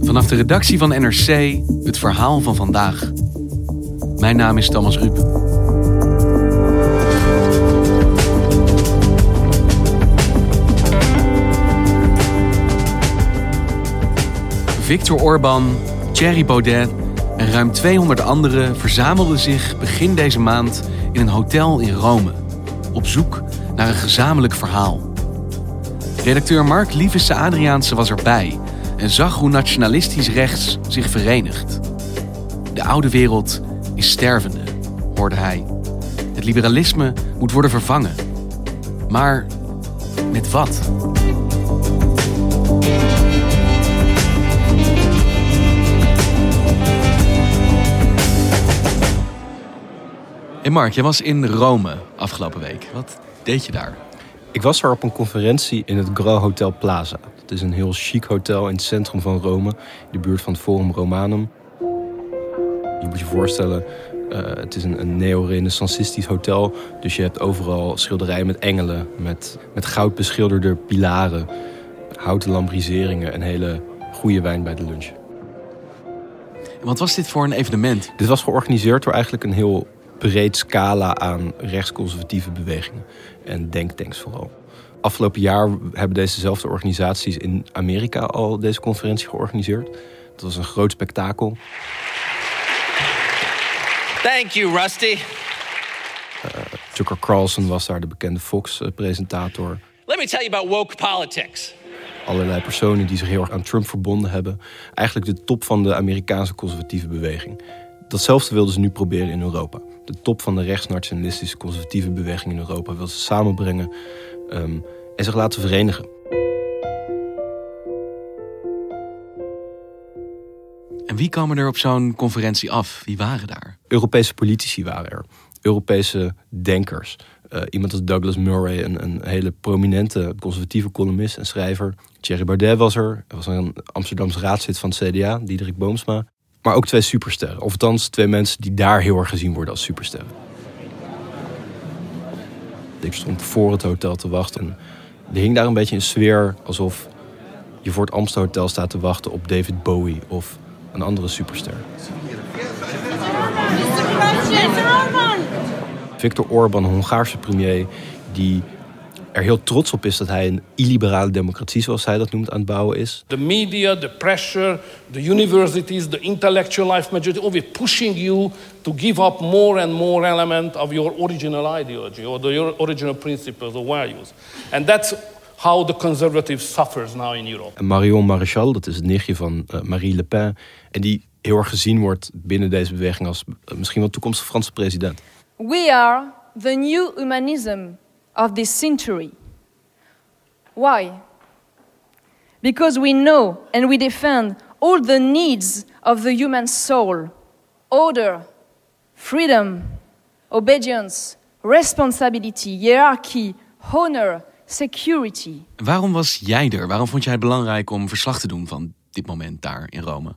Vanaf de redactie van NRC het verhaal van vandaag. Mijn naam is Thomas Ruip. Victor Orban, Thierry Baudet en ruim 200 anderen verzamelden zich begin deze maand in een hotel in Rome. Op zoek naar een gezamenlijk verhaal. Redacteur Mark Lievesse Adriaanse was erbij en zag hoe nationalistisch rechts zich verenigt. De oude wereld is stervende, hoorde hij. Het liberalisme moet worden vervangen. Maar met wat? Hey Mark, je was in Rome afgelopen week. Wat deed je daar? Ik was er op een conferentie in het Grand Hotel Plaza. Het is een heel chic hotel in het centrum van Rome, in de buurt van het Forum Romanum. Je moet je voorstellen, uh, het is een, een neo-renaissancistisch hotel. Dus je hebt overal schilderijen met engelen, met, met goud beschilderde pilaren, houten lambriseringen en hele goede wijn bij de lunch. Wat was dit voor een evenement? Dit was georganiseerd door eigenlijk een heel breed scala aan rechtsconservatieve bewegingen en denktanks vooral. Afgelopen jaar hebben dezezelfde organisaties in Amerika al deze conferentie georganiseerd. Dat was een groot spektakel. Thank you, Rusty. Uh, Tucker Carlson was daar de bekende Fox-presentator. Let me tell you about woke politics. Allerlei personen die zich heel erg aan Trump verbonden hebben. Eigenlijk de top van de Amerikaanse conservatieve beweging. Datzelfde wilden ze nu proberen in Europa. De top van de rechtsnationalistische conservatieve beweging in Europa wil ze samenbrengen um, en zich laten verenigen. En wie komen er op zo'n conferentie af? Wie waren daar? Europese politici waren er. Europese denkers. Uh, iemand als Douglas Murray, een, een, hele prominente conservatieve columnist en schrijver. Thierry Baudet was er. Er was een Amsterdamse raadslid van het CDA, Diederik Boomsma. Maar ook twee supersterren. Of althans, twee mensen die daar heel erg gezien worden als supersterren. Ik stond voor het hotel te wachten. En er hing daar een beetje een sfeer alsof je voor het Amsterdam Hotel staat te wachten op David Bowie of een andere superster. Viktor Orban, Hongaarse premier, die er heel trots op is dat hij een illiberale democratie, zoals hij dat noemt, aan het bouwen is. The media, the pressure, the universities, the intellectual life majority, always pushing you to give up more and more element of your original ideology or the, your original principles or values. And that's how the conservative suffers now in Europe. En Marion Maréchal, dat is het nichtje van uh, Marie Le Pen, en die heel erg gezien wordt binnen deze beweging als uh, misschien wel toekomstige Franse president. We are the new humanism of this century. Why? Because we know and we defend all the needs of the human soul order, freedom, obedience, responsibility, hierarchy, honor, security. Waarom was jij er? Waarom vond jij het belangrijk om verslag te doen van dit moment daar in Rome?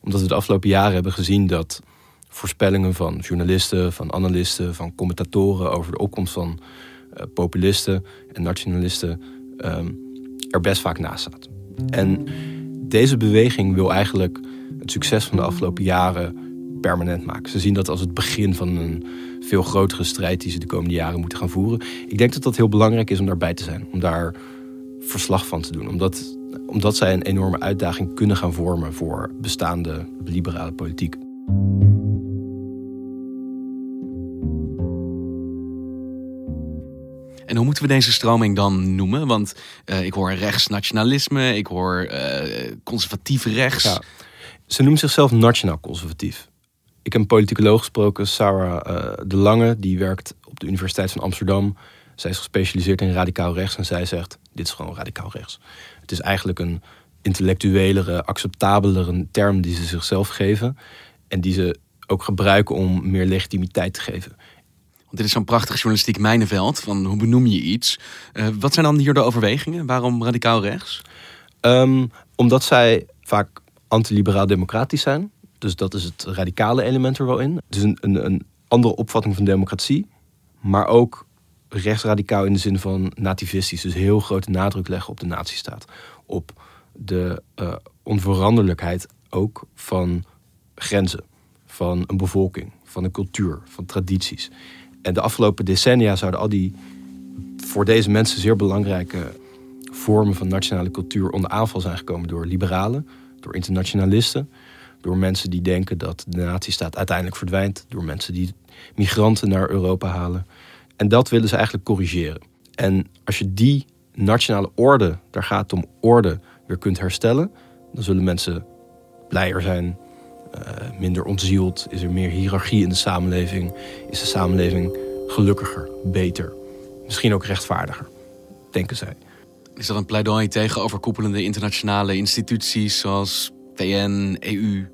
Omdat we de afgelopen jaren hebben gezien dat voorspellingen van journalisten, van analisten, van commentatoren over de opkomst van populisten en nationalisten um, er best vaak naast staat. En deze beweging wil eigenlijk het succes van de afgelopen jaren permanent maken. Ze zien dat als het begin van een veel grotere strijd die ze de komende jaren moeten gaan voeren. Ik denk dat dat heel belangrijk is om daarbij te zijn, om daar verslag van te doen. Omdat, omdat zij een enorme uitdaging kunnen gaan vormen voor bestaande liberale politiek. En hoe moeten we deze stroming dan noemen? Want uh, ik hoor rechtsnationalisme, ik hoor uh, conservatief rechts. Ze noemen zichzelf nationaal conservatief. Ik heb een politicoloog gesproken, Sarah uh, de Lange, die werkt op de Universiteit van Amsterdam. Zij is gespecialiseerd in radicaal rechts en zij zegt: Dit is gewoon radicaal rechts. Het is eigenlijk een intellectuelere, acceptabelere term die ze zichzelf geven. En die ze ook gebruiken om meer legitimiteit te geven. Want dit is zo'n prachtig journalistiek mijnenveld van hoe benoem je iets. Uh, wat zijn dan hier de overwegingen? Waarom radicaal rechts? Um, omdat zij vaak antiliberaal democratisch zijn. Dus dat is het radicale element er wel in. Is een, een, een andere opvatting van democratie. Maar ook rechtsradicaal in de zin van nativistisch. Dus heel grote nadruk leggen op de natiestaat. Op de uh, onveranderlijkheid ook van grenzen. Van een bevolking, van een cultuur, van tradities. En de afgelopen decennia zouden al die voor deze mensen zeer belangrijke vormen van nationale cultuur onder aanval zijn gekomen door liberalen, door internationalisten, door mensen die denken dat de natiestaat uiteindelijk verdwijnt, door mensen die migranten naar Europa halen. En dat willen ze eigenlijk corrigeren. En als je die nationale orde, daar gaat het om orde, weer kunt herstellen, dan zullen mensen blijer zijn, uh, minder ontzield, is er meer hiërarchie in de samenleving, is de samenleving gelukkiger, beter, misschien ook rechtvaardiger, denken zij. Is dat een pleidooi tegen overkoepelende internationale instituties zoals VN, EU?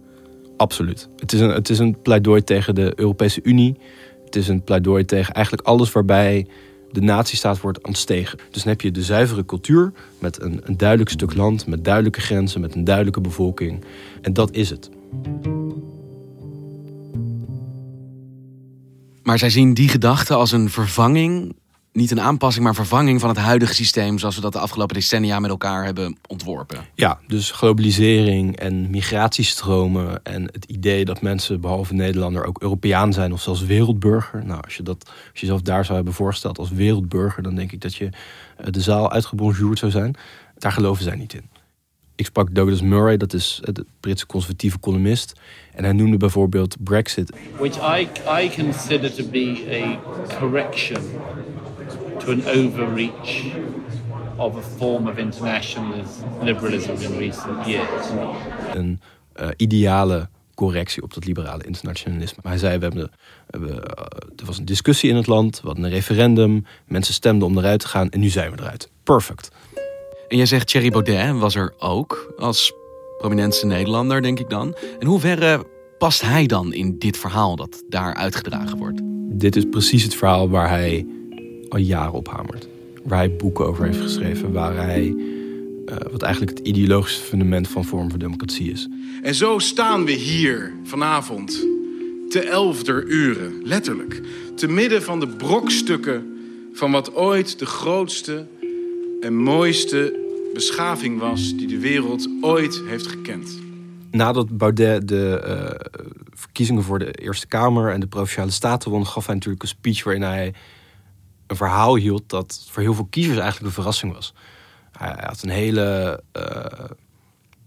Absoluut. Het is, een, het is een pleidooi tegen de Europese Unie. Het is een pleidooi tegen eigenlijk alles waarbij de natiestaat wordt ontstegen. Dus dan heb je de zuivere cultuur met een, een duidelijk stuk land, met duidelijke grenzen, met een duidelijke bevolking. En dat is het. Maar zij zien die gedachte als een vervanging niet een aanpassing, maar vervanging van het huidige systeem zoals we dat de afgelopen decennia met elkaar hebben ontworpen. Ja, dus globalisering en migratiestromen en het idee dat mensen behalve Nederlander ook Europeaan zijn of zelfs wereldburger. Nou, als je dat als je jezelf daar zou hebben voorgesteld als wereldburger, dan denk ik dat je eh, de zaal uitgebonjourd zou zijn. Daar geloven zij niet in. Ik sprak Douglas Murray, dat is de Britse conservatieve columnist. En hij noemde bijvoorbeeld Brexit. Which I, I consider to be a correction to an overreach of a form of international liberalism in recent years. Een uh, ideale correctie op dat liberale internationalisme. Maar hij zei, we hebben, we hebben uh, er was een discussie in het land, we hadden een referendum, mensen stemden om eruit te gaan en nu zijn we eruit. Perfect. En jij zegt Thierry Baudet was er ook als prominente Nederlander, denk ik dan. In hoeverre past hij dan in dit verhaal dat daar uitgedragen wordt? Dit is precies het verhaal waar hij al jaren op hamert. Waar hij boeken over heeft geschreven, waar hij, uh, wat eigenlijk het ideologische fundament van vorm van democratie is. En zo staan we hier vanavond, te elfder uren, letterlijk, te midden van de brokstukken van wat ooit de grootste en mooiste beschaving was die de wereld ooit heeft gekend. Nadat Baudet de uh, verkiezingen voor de Eerste Kamer en de Provinciale Staten won, gaf hij natuurlijk een speech waarin hij een verhaal hield dat voor heel veel kiezers eigenlijk een verrassing was. Hij had een hele uh,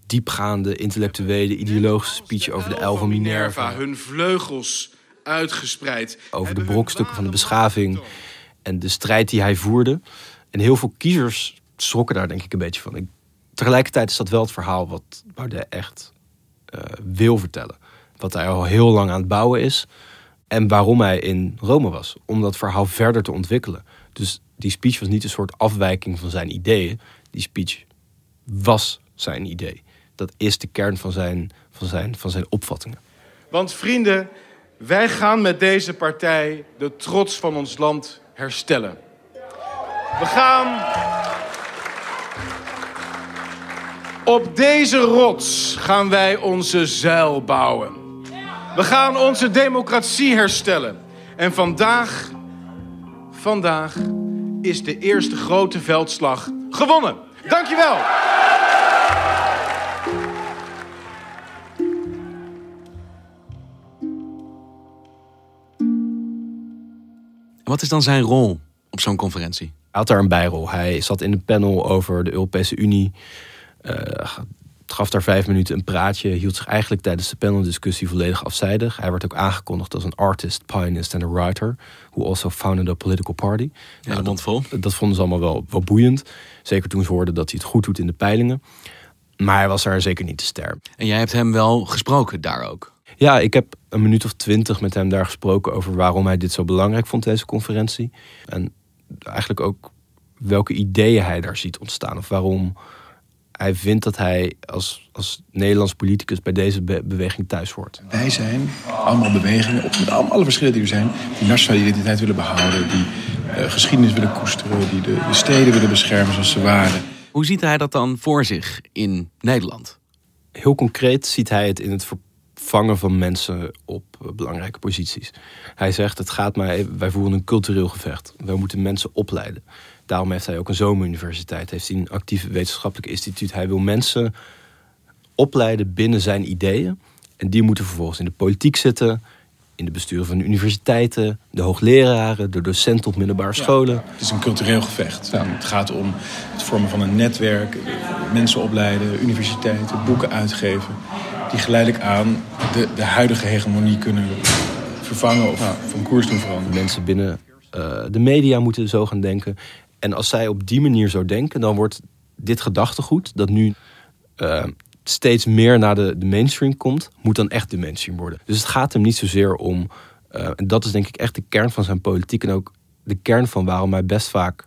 diepgaande, intellectuele, ideologische speech over de elf van Minerva. Hun vleugels uitgespreid. Over de brokstukken van de beschaving en de strijd die hij voerde. En heel veel kiezers schrokken daar denk ik een beetje van. Tegelijkertijd is dat wel het verhaal wat Baudet echt uh, wil vertellen. Wat hij al heel lang aan het bouwen is. En waarom hij in Rome was. Om dat verhaal verder te ontwikkelen. Dus die speech was niet een soort afwijking van zijn ideeën. Die speech was zijn idee. Dat is de kern van zijn, van zijn, van zijn opvattingen. Want vrienden, wij gaan met deze partij de trots van ons land herstellen. We gaan op deze rots gaan wij onze zuil bouwen. We gaan onze democratie herstellen. En vandaag, vandaag is de eerste grote veldslag gewonnen. Dankjewel. Wat is dan zijn rol op zo'n conferentie? Hij had daar een bijrol. Hij zat in een panel over de Europese Unie. Uh, gaf daar vijf minuten een praatje. Hield zich eigenlijk tijdens de paneldiscussie volledig afzijdig. Hij werd ook aangekondigd als een artist, pianist en een writer. Who also founded a political party. Ja, nou, dat, vol. dat vonden ze allemaal wel, wel boeiend. Zeker toen ze hoorden dat hij het goed doet in de peilingen. Maar hij was daar zeker niet te ster. En jij hebt hem wel gesproken daar ook? Ja, ik heb een minuut of twintig met hem daar gesproken over waarom hij dit zo belangrijk vond, deze conferentie. En eigenlijk ook welke ideeën hij daar ziet ontstaan. Of waarom hij vindt dat hij als, als Nederlands politicus bij deze be- beweging thuis hoort. Wij zijn allemaal bewegingen, op, met alle verschillen die er zijn, die nationale identiteit willen behouden, die eh, geschiedenis willen koesteren, die de, de steden willen beschermen zoals ze waren. Hoe ziet hij dat dan voor zich in Nederland? Heel concreet ziet hij het in het vervangen van mensen op eh, belangrijke posities. Hij zegt, het gaat mij, wij voeren een cultureel gevecht. Wij moeten mensen opleiden. Daarom heeft hij ook een zomeruniversiteit. Heeft hij een actief wetenschappelijk instituut. Hij wil mensen opleiden binnen zijn ideeën. En die moeten vervolgens in de politiek zitten. In de besturen van de universiteiten. De hoogleraren. De docenten op middelbare scholen. Het is een cultureel gevecht. Het gaat om het vormen van een netwerk, mensen opleiden, universiteiten, boeken uitgeven. Die geleidelijk aan de, de huidige hegemonie kunnen vervangen of van koers doen veranderen. Mensen binnen eh, de media moeten zo gaan denken. En als zij op die manier zo denken, dan wordt dit gedachtegoed, dat nu eh, steeds meer naar de, de mainstream komt, moet dan echt de mainstream worden. Dus het gaat hem niet zozeer om, eh, en dat is denk ik echt de kern van zijn politiek en ook de kern van waarom hij best vaak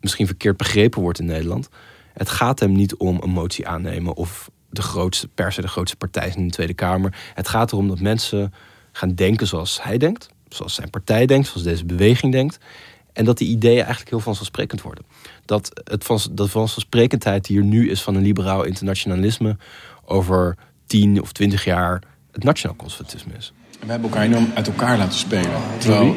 misschien verkeerd begrepen wordt in Nederland. Het gaat hem niet om een motie aannemen of de grootste per se de grootste partij in de Tweede Kamer. Het gaat erom dat mensen gaan denken zoals hij denkt, zoals zijn partij denkt, zoals deze beweging denkt. En dat die ideeën eigenlijk heel vanzelfsprekend worden. Dat het van, dat vanzelfsprekendheid die er nu is van een liberaal internationalisme over tien of twintig jaar het nationaal conservatisme is. We hebben elkaar enorm uit elkaar laten spelen. Terwijl,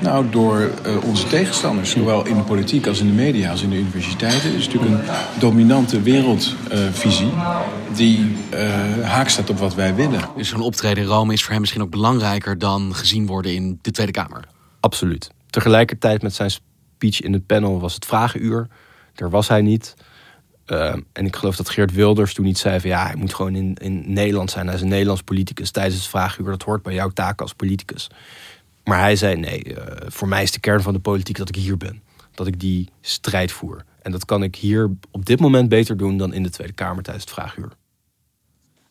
nou, door uh, onze tegenstanders, zowel in de politiek als in de media als in de universiteiten. Is natuurlijk een dominante wereldvisie uh, die uh, haak staat op wat wij willen. Dus zo'n optreden in Rome is voor hem misschien ook belangrijker dan gezien worden in de Tweede Kamer. Absoluut. Tegelijkertijd met zijn speech in het panel was het vragenuur. Daar was hij niet. Uh, en ik geloof dat Geert Wilders toen niet zei van ja, hij moet gewoon in, in Nederland zijn. Hij is een Nederlands politicus tijdens het vragenuur. Dat hoort bij jouw taak als politicus. Maar hij zei nee, uh, voor mij is de kern van de politiek dat ik hier ben. Dat ik die strijd voer. En dat kan ik hier op dit moment beter doen dan in de Tweede Kamer tijdens het vraaguur.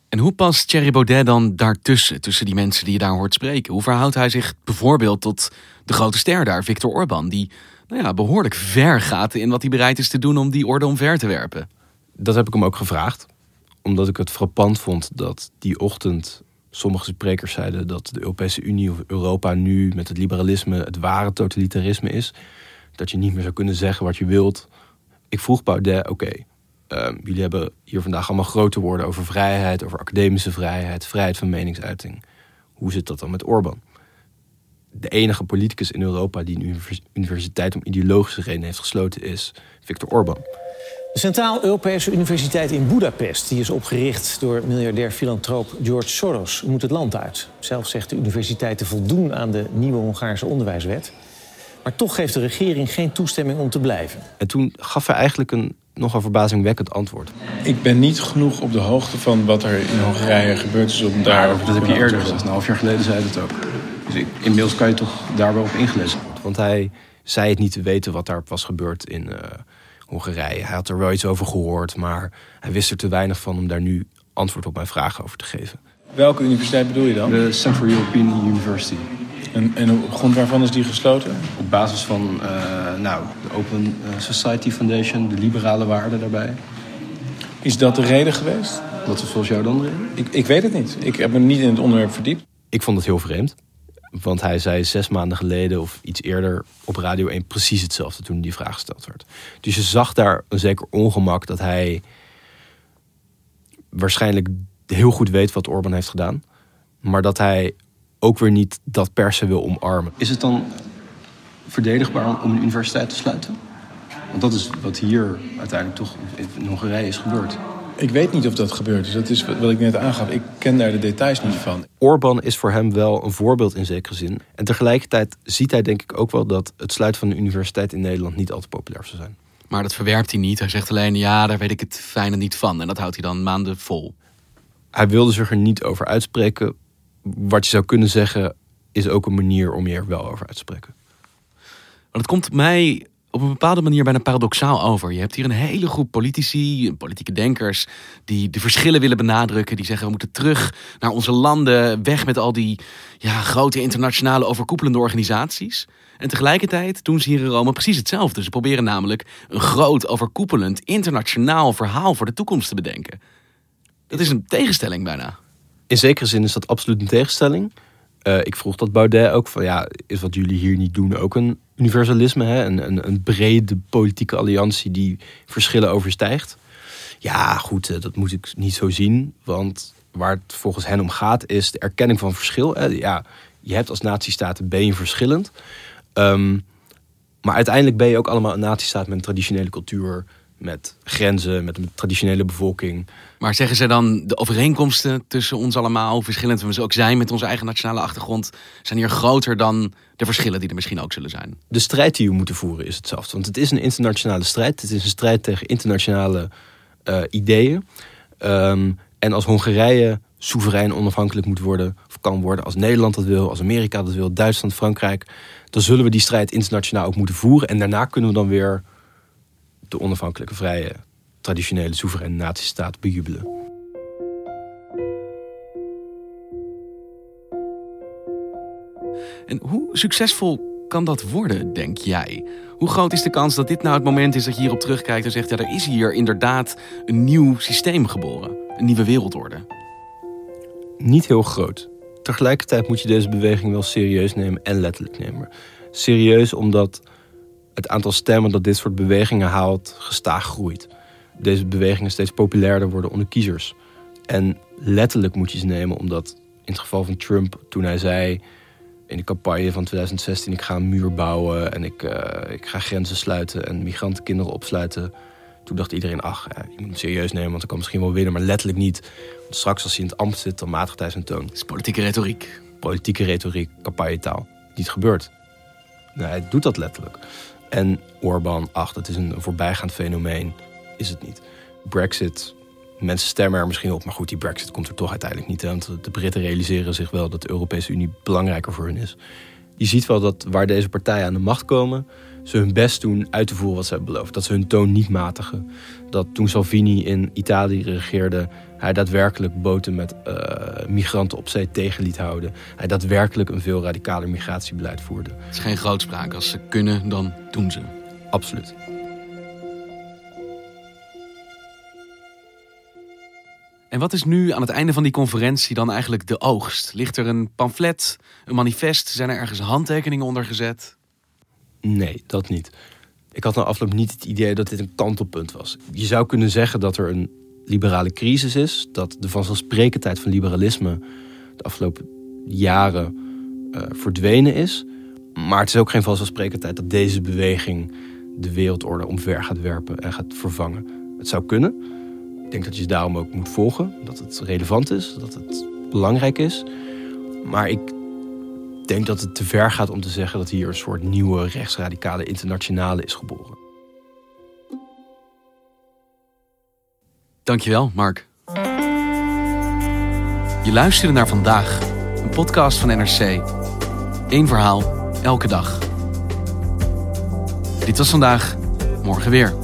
En hoe past Thierry Baudet dan daartussen, tussen die mensen die je daar hoort spreken? Hoe verhoudt hij zich bijvoorbeeld tot de grote ster daar, Viktor Orban, die nou ja, behoorlijk ver gaat in wat hij bereid is te doen om die orde omver te werpen? Dat heb ik hem ook gevraagd, omdat ik het frappant vond dat die ochtend sommige sprekers zeiden dat de Europese Unie of Europa nu met het liberalisme het ware totalitarisme is. Dat je niet meer zou kunnen zeggen wat je wilt. Ik vroeg Baudet, oké, uh, jullie hebben hier vandaag allemaal grote woorden over vrijheid, over academische vrijheid, vrijheid van meningsuiting. Hoe zit dat dan met Orbán? De enige politicus in Europa die een universiteit om ideologische redenen heeft gesloten is Viktor Orbán. De Centraal-Europese Universiteit in Budapest, die is opgericht door miljardair filantroop George Soros, moet het land uit. Zelf zegt de universiteit te voldoen aan de nieuwe Hongaarse onderwijswet. Maar toch geeft de regering geen toestemming om te blijven. En toen gaf hij eigenlijk een nogal verbazingwekkend antwoord. Ik ben niet genoeg op de hoogte van wat er in Hongarije gebeurd is om daarover Dat heb je eerder gezegd. Een half jaar geleden zei het ook. Dus ik, inmiddels kan je toch daar wel op ingelezen worden. Want hij zei het niet te weten wat daar was gebeurd in uh, Hongarije. Hij had er wel iets over gehoord, maar hij wist er te weinig van om daar nu antwoord op mijn vragen over te geven. Welke universiteit bedoel je dan? De Central European University. En, en op grond waarvan is die gesloten? Op basis van uh, nou, de Open Society Foundation, de liberale waarden daarbij. Is dat de reden geweest? Wat is volgens jou dan de reden? Ik, ik weet het niet. Ik heb me niet in het onderwerp verdiept. Ik vond het heel vreemd. Want hij zei zes maanden geleden of iets eerder op Radio 1 precies hetzelfde toen die vraag gesteld werd. Dus je zag daar een zeker ongemak dat hij waarschijnlijk heel goed weet wat Orbán heeft gedaan. Maar dat hij ook weer niet dat per se wil omarmen. Is het dan verdedigbaar om een universiteit te sluiten? Want dat is wat hier uiteindelijk toch in Hongarije is gebeurd. Ik weet niet of dat gebeurd is. Dat is wat ik net aangaf. Ik ken daar de details niet van. Orbán is voor hem wel een voorbeeld in zekere zin. En tegelijkertijd ziet hij denk ik ook wel dat het sluiten van een universiteit in Nederland niet al te populair zou zijn. Maar dat verwerpt hij niet. Hij zegt alleen, ja, daar weet ik het fijne niet van. En dat houdt hij dan maanden vol. Hij wilde zich er niet over uitspreken. Wat je zou kunnen zeggen, is ook een manier om je er wel over uit te spreken. Want het komt mij op een bepaalde manier bijna paradoxaal over. Je hebt hier een hele groep politici, politieke denkers, die de verschillen willen benadrukken. Die zeggen we moeten terug naar onze landen, weg met al die ja, grote internationale overkoepelende organisaties. En tegelijkertijd doen ze hier in Rome precies hetzelfde. Ze proberen namelijk een groot, overkoepelend, internationaal verhaal voor de toekomst te bedenken. Dat is een tegenstelling bijna. In zekere zin is dat absoluut een tegenstelling. Uh, ik vroeg dat Baudet ook van ja, is wat jullie hier niet doen ook een universalisme, hè? Een, een, een brede politieke alliantie die verschillen overstijgt. Ja, goed, uh, dat moet ik niet zo zien. Want waar het volgens hen om gaat, is de erkenning van verschil. Hè? Ja, je hebt als natiestaten ben je verschillend. Um, maar uiteindelijk ben je ook allemaal een natiestaat met een traditionele cultuur, met grenzen, met een traditionele bevolking. Maar zeggen ze dan de overeenkomsten tussen ons allemaal, verschillend we ook zijn met onze eigen nationale achtergrond, zijn hier groter dan de verschillen die er misschien ook zullen zijn? De strijd die we moeten voeren is hetzelfde. Want het is een internationale strijd. Het is een strijd tegen internationale uh, ideeën. Um, en als Hongarije soeverein onafhankelijk moet worden, of kan worden, als Nederland dat wil, als Amerika dat wil, Duitsland, Frankrijk, dan zullen we die strijd internationaal ook moeten voeren. En daarna kunnen we dan weer de onafhankelijke, vrije, traditionele, soevereine natiestaat bejubelen. En hoe succesvol kan dat worden, denk jij? Hoe groot is de kans dat dit nou het moment is dat je hierop terugkijkt en zegt: ja, er is hier inderdaad een nieuw systeem geboren, een nieuwe wereldorde? Niet heel groot. Tegelijkertijd moet je deze beweging wel serieus nemen en letterlijk nemen. Serieus omdat het aantal stemmen dat dit soort bewegingen haalt gestaag groeit. Deze bewegingen steeds populairder worden onder kiezers. En letterlijk moet je ze nemen omdat in het geval van Trump, toen hij zei in de campagne van 2016: ik ga een muur bouwen en ik, uh, ik ga grenzen sluiten en migrantenkinderen opsluiten. Toen dacht iedereen, ach, ja, je moet hem serieus nemen, want hij kan misschien wel winnen, maar letterlijk niet. Want straks als hij in het ambt zit, dan matigt hij zijn toon. Het is politieke retoriek. Politieke retoriek, campagnetaal. Niet gebeurd. Nee, hij doet dat letterlijk. En Orbán, ach, dat is een voorbijgaand fenomeen. Is het niet. Brexit, mensen stemmen er misschien op. Maar goed, die Brexit komt er toch uiteindelijk niet. Want de Britten realiseren zich wel dat de Europese Unie belangrijker voor hun is. Je ziet wel dat waar deze partijen aan de macht komen, ze hun best doen uit te voeren wat ze hebben beloofd. Dat ze hun toon niet matigen. Dat toen Salvini in Italië regeerde, hij daadwerkelijk boten met uh, migranten op zee tegen liet houden. Hij daadwerkelijk een veel radicaler migratiebeleid voerde. Het is geen grootspraak. Als ze kunnen, dan doen ze. Absoluut. En wat is nu aan het einde van die conferentie dan eigenlijk de oogst? Ligt er een pamflet, een manifest? Zijn er ergens handtekeningen onder gezet? Nee, dat niet. Ik had na afloop niet het idee dat dit een kantelpunt was. Je zou kunnen zeggen dat er een liberale crisis is, dat de vanzelfsprekendheid van liberalisme de afgelopen jaren uh, verdwenen is. Maar het is ook geen vanzelfsprekendheid dat deze beweging de wereldorde omver gaat werpen en gaat vervangen. Het zou kunnen. Ik denk dat je daarom ook moet volgen, dat het relevant is, dat het belangrijk is. Maar ik denk dat het te ver gaat om te zeggen dat hier een soort nieuwe rechtsradicale internationale is geboren. Dankjewel, Mark. Je luisterde naar vandaag, een podcast van NRC. Eén verhaal, elke dag. Dit was vandaag, morgen weer.